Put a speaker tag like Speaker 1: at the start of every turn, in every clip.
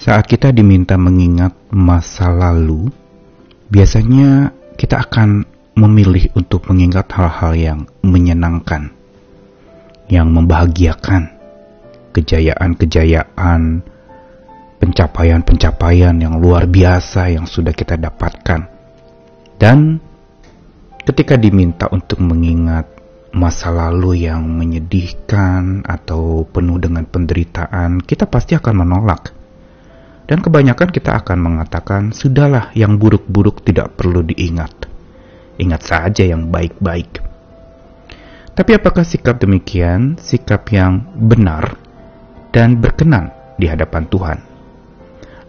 Speaker 1: Saat kita diminta mengingat masa lalu, biasanya kita akan memilih untuk mengingat hal-hal yang menyenangkan, yang membahagiakan, kejayaan-kejayaan, pencapaian-pencapaian yang luar biasa yang sudah kita dapatkan. Dan ketika diminta untuk mengingat masa lalu yang menyedihkan atau penuh dengan penderitaan, kita pasti akan menolak. Dan kebanyakan kita akan mengatakan, "Sudahlah, yang buruk-buruk tidak perlu diingat. Ingat saja yang baik-baik." Tapi apakah sikap demikian sikap yang benar dan berkenan di hadapan Tuhan?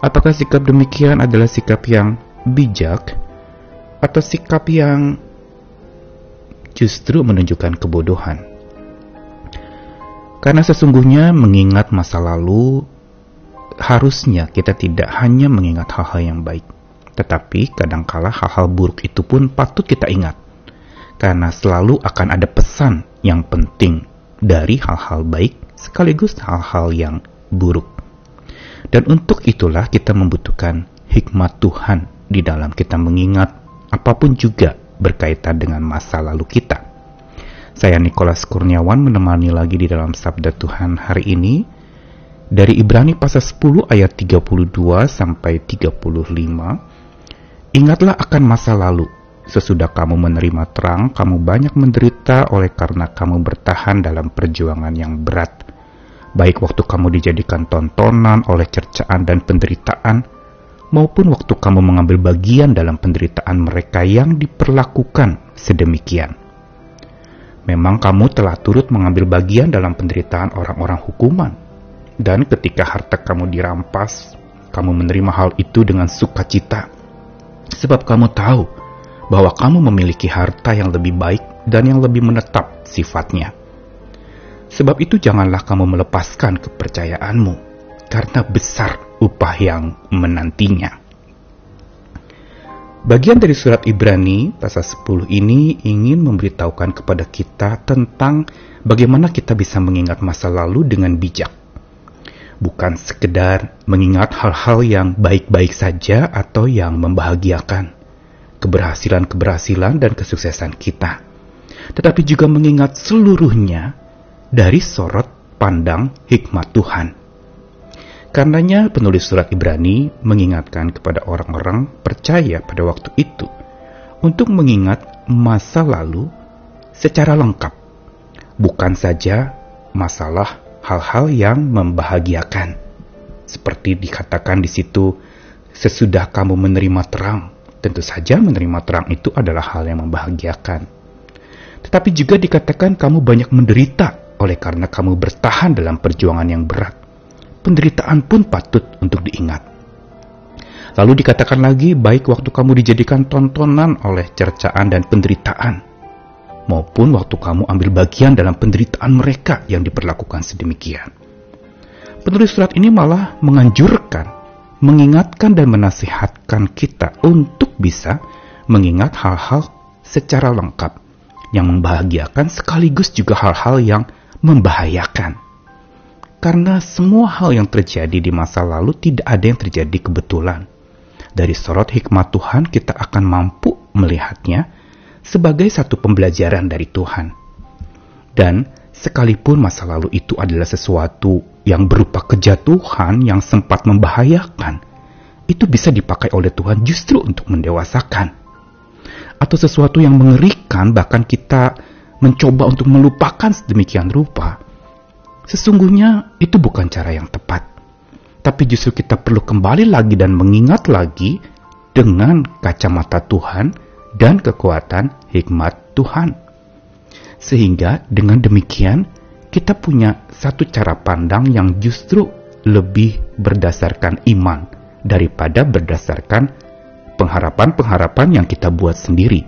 Speaker 1: Apakah sikap demikian adalah sikap yang bijak atau sikap yang justru menunjukkan kebodohan? Karena sesungguhnya mengingat masa lalu harusnya kita tidak hanya mengingat hal-hal yang baik, tetapi kadangkala hal-hal buruk itu pun patut kita ingat. Karena selalu akan ada pesan yang penting dari hal-hal baik sekaligus hal-hal yang buruk. Dan untuk itulah kita membutuhkan hikmat Tuhan di dalam kita mengingat apa pun juga berkaitan dengan masa lalu kita. Saya Nikolas Kurniawan menemani lagi di dalam Sabda Tuhan hari ini dari Ibrani pasal 10 ayat 32 sampai 35. Ingatlah akan masa lalu. Sesudah kamu menerima terang, kamu banyak menderita oleh karena kamu bertahan dalam perjuangan yang berat baik waktu kamu dijadikan tontonan oleh cercaan dan penderitaan, maupun waktu kamu mengambil bagian dalam penderitaan mereka yang diperlakukan sedemikian. Memang kamu telah turut mengambil bagian dalam penderitaan orang-orang hukuman, dan ketika harta kamu dirampas, kamu menerima hal itu dengan sukacita, sebab kamu tahu bahwa kamu memiliki harta yang lebih baik dan yang lebih menetap sifatnya Sebab itu janganlah kamu melepaskan kepercayaanmu, karena besar upah yang menantinya. Bagian dari surat Ibrani pasal 10 ini ingin memberitahukan kepada kita tentang bagaimana kita bisa mengingat masa lalu dengan bijak. Bukan sekedar mengingat hal-hal yang baik-baik saja atau yang membahagiakan, keberhasilan-keberhasilan dan kesuksesan kita. Tetapi juga mengingat seluruhnya dari sorot pandang hikmat Tuhan. Karenanya penulis surat Ibrani mengingatkan kepada orang-orang percaya pada waktu itu untuk mengingat masa lalu secara lengkap, bukan saja masalah hal-hal yang membahagiakan. Seperti dikatakan di situ, sesudah kamu menerima terang, tentu saja menerima terang itu adalah hal yang membahagiakan. Tetapi juga dikatakan kamu banyak menderita oleh karena kamu bertahan dalam perjuangan yang berat. Penderitaan pun patut untuk diingat. Lalu dikatakan lagi, baik waktu kamu dijadikan tontonan oleh cercaan dan penderitaan, maupun waktu kamu ambil bagian dalam penderitaan mereka yang diperlakukan sedemikian. Penulis surat ini malah menganjurkan, mengingatkan dan menasihatkan kita untuk bisa mengingat hal-hal secara lengkap yang membahagiakan sekaligus juga hal-hal yang membahayakan. Karena semua hal yang terjadi di masa lalu tidak ada yang terjadi kebetulan. Dari sorot hikmat Tuhan kita akan mampu melihatnya sebagai satu pembelajaran dari Tuhan. Dan sekalipun masa lalu itu adalah sesuatu yang berupa kejatuhan yang sempat membahayakan, itu bisa dipakai oleh Tuhan justru untuk mendewasakan. Atau sesuatu yang mengerikan bahkan kita mencoba untuk melupakan sedemikian rupa, sesungguhnya itu bukan cara yang tepat. Tapi justru kita perlu kembali lagi dan mengingat lagi dengan kacamata Tuhan dan kekuatan hikmat Tuhan. Sehingga dengan demikian kita punya satu cara pandang yang justru lebih berdasarkan iman daripada berdasarkan pengharapan-pengharapan yang kita buat sendiri.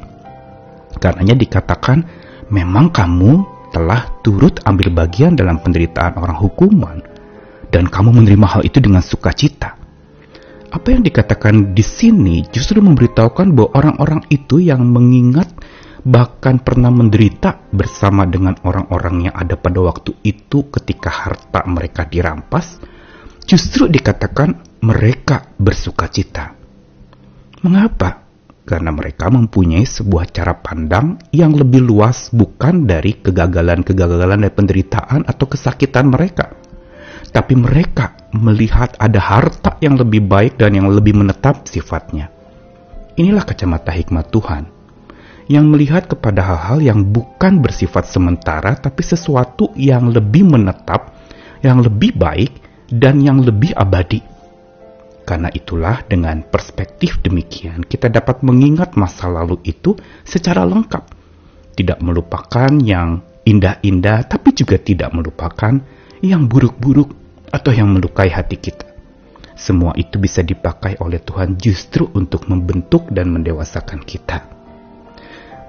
Speaker 1: Karenanya dikatakan memang kamu telah turut ambil bagian dalam penderitaan orang hukuman, dan kamu menerima hal itu dengan sukacita. Apa yang dikatakan di sini justru memberitahukan bahwa orang-orang itu yang mengingat bahkan pernah menderita bersama dengan orang-orang yang ada pada waktu itu ketika harta mereka dirampas, justru dikatakan mereka bersuka cita. Mengapa? Karena mereka mempunyai sebuah cara pandang yang lebih luas bukan dari kegagalan-kegagalan dan penderitaan atau kesakitan mereka. Tapi mereka melihat ada harta yang lebih baik dan yang lebih menetap sifatnya. Inilah kacamata hikmat Tuhan yang melihat kepada hal-hal yang bukan bersifat sementara tapi sesuatu yang lebih menetap, yang lebih baik dan yang lebih abadi. Karena itulah dengan perspektif demikian kita dapat mengingat masa lalu itu secara lengkap. Tidak melupakan yang indah-indah tapi juga tidak melupakan yang buruk-buruk atau yang melukai hati kita. Semua itu bisa dipakai oleh Tuhan justru untuk membentuk dan mendewasakan kita.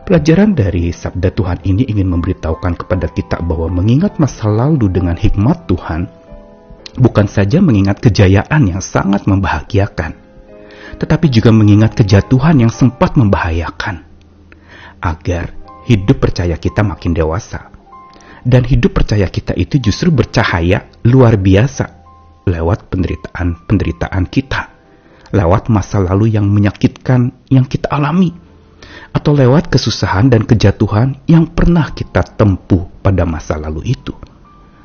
Speaker 1: Pelajaran dari sabda Tuhan ini ingin memberitahukan kepada kita bahwa mengingat masa lalu dengan hikmat Tuhan bukan saja mengingat kejayaan yang sangat membahagiakan, tetapi juga mengingat kejatuhan yang sempat membahayakan, agar hidup percaya kita makin dewasa. Dan hidup percaya kita itu justru bercahaya luar biasa lewat penderitaan-penderitaan kita, lewat masa lalu yang menyakitkan yang kita alami, atau lewat kesusahan dan kejatuhan yang pernah kita tempuh pada masa lalu itu.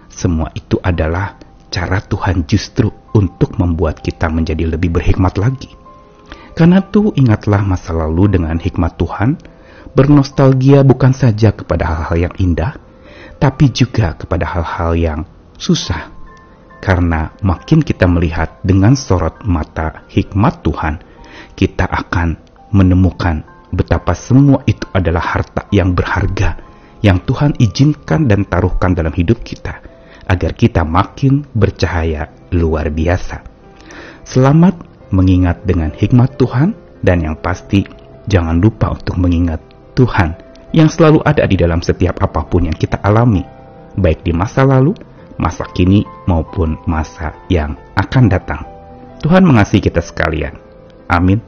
Speaker 1: Semua itu adalah cara Tuhan justru untuk membuat kita menjadi lebih berhikmat lagi. Karena itu ingatlah masa lalu dengan hikmat Tuhan, bernostalgia bukan saja kepada hal-hal yang indah, tapi juga kepada hal-hal yang susah. Karena makin kita melihat dengan sorot mata hikmat Tuhan, kita akan menemukan betapa semua itu adalah harta yang berharga yang Tuhan izinkan dan taruhkan dalam hidup kita agar kita makin bercahaya luar biasa. Selamat mengingat dengan hikmat Tuhan dan yang pasti jangan lupa untuk mengingat Tuhan yang selalu ada di dalam setiap apa pun yang kita alami, baik di masa lalu, masa kini maupun masa yang akan datang. Tuhan mengasihi kita sekalian. Amin.